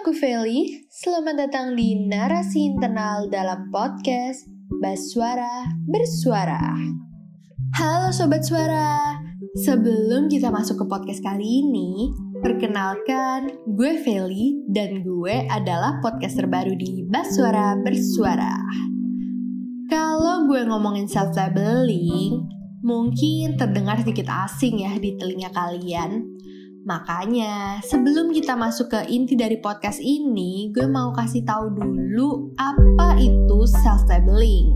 aku Feli. Selamat datang di Narasi Internal dalam podcast Baswara Bersuara. Halo Sobat Suara. Sebelum kita masuk ke podcast kali ini, perkenalkan gue Feli dan gue adalah podcast terbaru di Baswara Bersuara. Kalau gue ngomongin self-labeling, mungkin terdengar sedikit asing ya di telinga kalian. Makanya, sebelum kita masuk ke inti dari podcast ini, gue mau kasih tahu dulu apa itu self-labeling.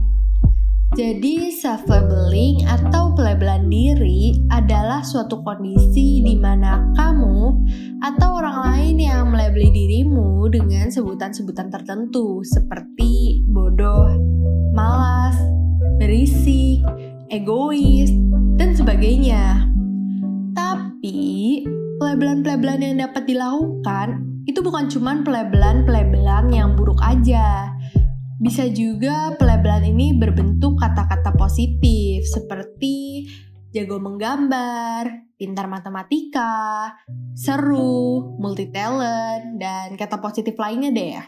Jadi, self-labeling atau pelabelan diri adalah suatu kondisi di mana kamu atau orang lain yang melabeli dirimu dengan sebutan-sebutan tertentu seperti bodoh, malas, berisik, egois, dan sebagainya. Tapi, pelabelan-pelabelan yang dapat dilakukan itu bukan cuma pelabelan-pelabelan yang buruk aja. Bisa juga pelabelan ini berbentuk kata-kata positif seperti jago menggambar, pintar matematika, seru, multi talent, dan kata positif lainnya deh ya.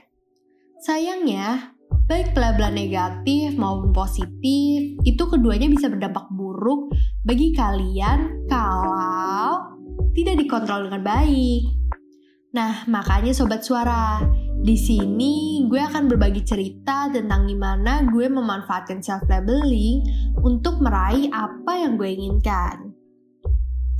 Sayangnya, baik pelabelan negatif maupun positif, itu keduanya bisa berdampak buruk bagi kalian kalau tidak dikontrol dengan baik. Nah, makanya sobat suara, di sini gue akan berbagi cerita tentang gimana gue memanfaatkan self labeling untuk meraih apa yang gue inginkan.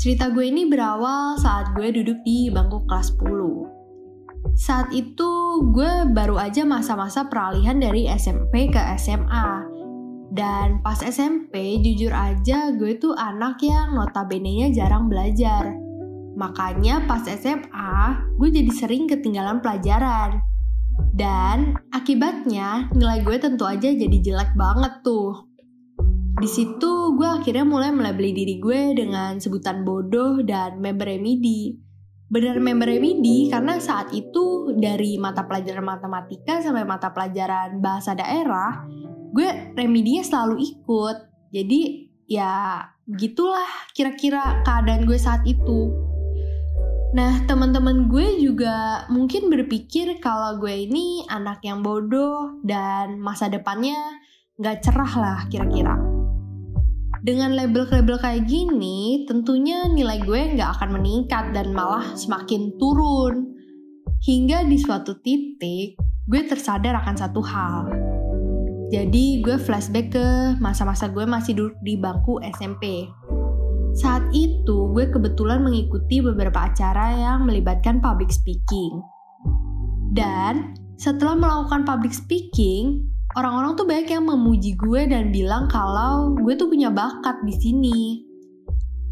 Cerita gue ini berawal saat gue duduk di bangku kelas 10. Saat itu gue baru aja masa-masa peralihan dari SMP ke SMA. Dan pas SMP, jujur aja gue tuh anak yang notabene-nya jarang belajar Makanya pas SMA, gue jadi sering ketinggalan pelajaran. Dan akibatnya nilai gue tentu aja jadi jelek banget tuh. Di situ gue akhirnya mulai melabeli diri gue dengan sebutan bodoh dan member remedi. Benar member remedi karena saat itu dari mata pelajaran matematika sampai mata pelajaran bahasa daerah, gue remedinya selalu ikut. Jadi ya gitulah kira-kira keadaan gue saat itu. Nah, teman-teman gue juga mungkin berpikir kalau gue ini anak yang bodoh dan masa depannya nggak cerah lah kira-kira. Dengan label-label kayak gini, tentunya nilai gue nggak akan meningkat dan malah semakin turun. Hingga di suatu titik, gue tersadar akan satu hal. Jadi gue flashback ke masa-masa gue masih duduk di bangku SMP. Saat itu, gue kebetulan mengikuti beberapa acara yang melibatkan public speaking. Dan setelah melakukan public speaking, orang-orang tuh banyak yang memuji gue dan bilang kalau gue tuh punya bakat di sini.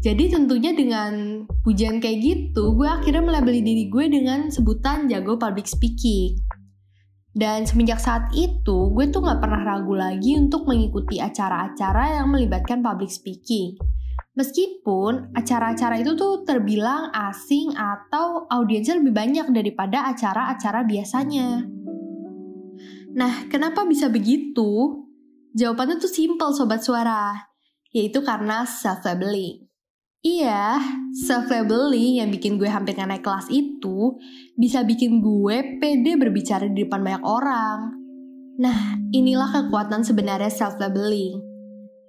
Jadi tentunya dengan pujian kayak gitu, gue akhirnya melabeli diri gue dengan sebutan jago public speaking. Dan semenjak saat itu, gue tuh gak pernah ragu lagi untuk mengikuti acara-acara yang melibatkan public speaking. Meskipun acara-acara itu tuh terbilang asing atau audiensnya lebih banyak daripada acara-acara biasanya. Nah, kenapa bisa begitu? Jawabannya tuh simple sobat suara, yaitu karena self-labeling. Iya, self-labeling yang bikin gue hampir naik kelas itu bisa bikin gue pede berbicara di depan banyak orang. Nah, inilah kekuatan sebenarnya self-labeling.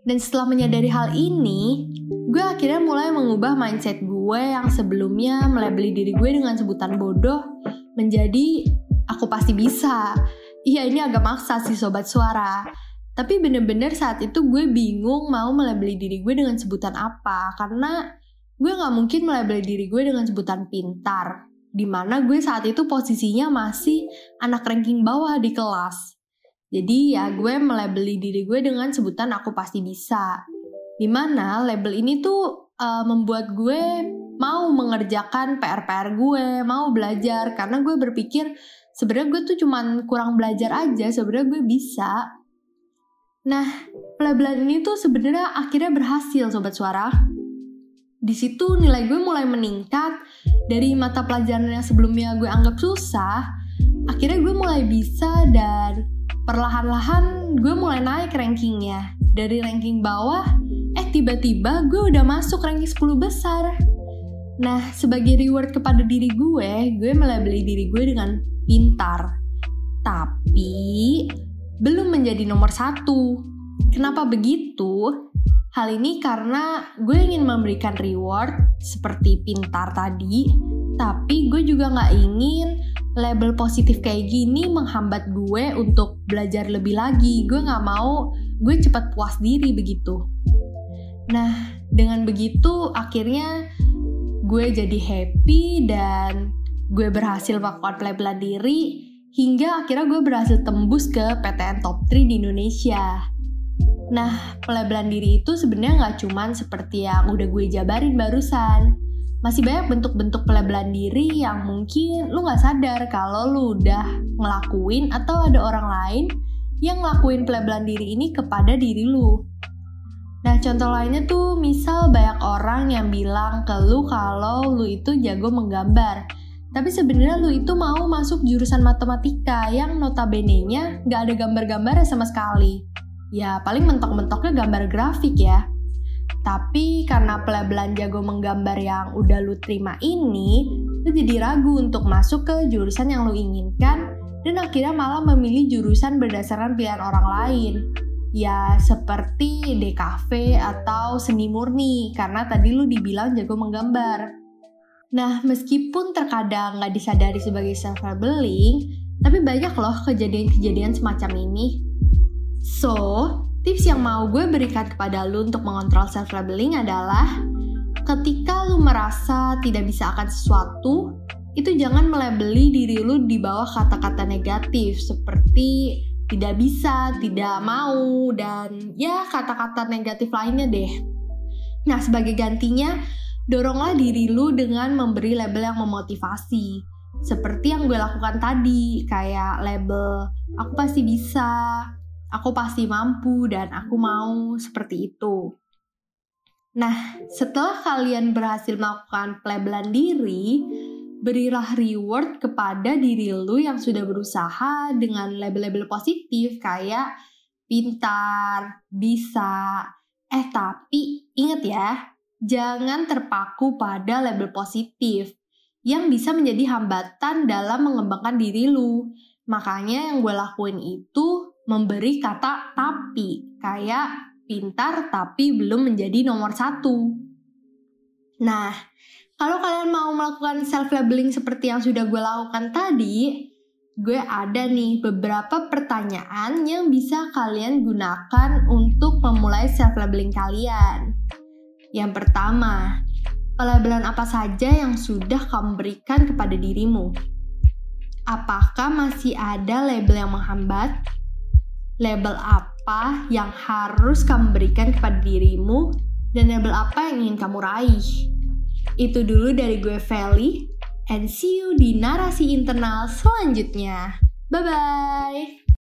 Dan setelah menyadari hal ini, gue akhirnya mulai mengubah mindset gue yang sebelumnya melabeli diri gue dengan sebutan bodoh menjadi aku pasti bisa. Iya ini agak maksa sih sobat suara. Tapi bener-bener saat itu gue bingung mau melabeli diri gue dengan sebutan apa. Karena gue gak mungkin melabeli diri gue dengan sebutan pintar. Di mana gue saat itu posisinya masih anak ranking bawah di kelas. Jadi ya gue melabeli diri gue dengan sebutan aku pasti bisa Di mana label ini tuh uh, membuat gue mau mengerjakan PR-PR gue, mau belajar karena gue berpikir sebenarnya gue tuh cuman kurang belajar aja, sebenarnya gue bisa. Nah, pelabelan ini tuh sebenarnya akhirnya berhasil sobat suara. Di situ nilai gue mulai meningkat dari mata pelajaran yang sebelumnya gue anggap susah, akhirnya gue mulai bisa dan perlahan-lahan gue mulai naik rankingnya. Dari ranking bawah tiba-tiba gue udah masuk ranking 10 besar. Nah, sebagai reward kepada diri gue, gue melabeli diri gue dengan pintar, tapi belum menjadi nomor satu. Kenapa begitu? Hal ini karena gue ingin memberikan reward seperti pintar tadi, tapi gue juga nggak ingin label positif kayak gini menghambat gue untuk belajar lebih lagi. Gue nggak mau gue cepat puas diri begitu. Nah, dengan begitu akhirnya gue jadi happy dan gue berhasil melakukan pelabelan diri hingga akhirnya gue berhasil tembus ke PTN Top 3 di Indonesia. Nah, pelabelan diri itu sebenarnya nggak cuman seperti yang udah gue jabarin barusan. Masih banyak bentuk-bentuk pelabelan diri yang mungkin lu nggak sadar kalau lu udah ngelakuin atau ada orang lain yang ngelakuin pelabelan diri ini kepada diri lu. Nah, contoh lainnya tuh misal banyak orang yang bilang ke lu kalau lu itu jago menggambar. Tapi sebenarnya lu itu mau masuk jurusan matematika yang notabene-nya nggak ada gambar-gambarnya sama sekali ya paling mentok-mentoknya gambar grafik ya. Tapi karena pelabelan jago menggambar yang udah lu terima ini, lu jadi ragu untuk masuk ke jurusan yang lu inginkan dan akhirnya malah memilih jurusan berdasarkan pilihan orang lain. Ya seperti DKV atau seni murni karena tadi lu dibilang jago menggambar. Nah, meskipun terkadang nggak disadari sebagai self-labeling, tapi banyak loh kejadian-kejadian semacam ini. So, tips yang mau gue berikan kepada lu untuk mengontrol self-labeling adalah ketika lu merasa tidak bisa akan sesuatu, itu jangan melabeli diri lu di bawah kata-kata negatif seperti tidak bisa, tidak mau, dan ya kata-kata negatif lainnya deh. Nah, sebagai gantinya, doronglah diri lu dengan memberi label yang memotivasi. Seperti yang gue lakukan tadi, kayak label aku pasti bisa, aku pasti mampu dan aku mau seperti itu. Nah, setelah kalian berhasil melakukan pelabelan diri, berilah reward kepada diri lu yang sudah berusaha dengan label-label positif kayak pintar, bisa. Eh, tapi ingat ya, jangan terpaku pada label positif yang bisa menjadi hambatan dalam mengembangkan diri lu. Makanya yang gue lakuin itu memberi kata tapi, kayak pintar tapi belum menjadi nomor satu. Nah, kalau kalian mau melakukan self-labeling seperti yang sudah gue lakukan tadi, gue ada nih beberapa pertanyaan yang bisa kalian gunakan untuk memulai self-labeling kalian. Yang pertama, pelabelan apa saja yang sudah kamu berikan kepada dirimu? Apakah masih ada label yang menghambat label apa yang harus kamu berikan kepada dirimu dan label apa yang ingin kamu raih. Itu dulu dari gue Feli, and see you di narasi internal selanjutnya. Bye-bye!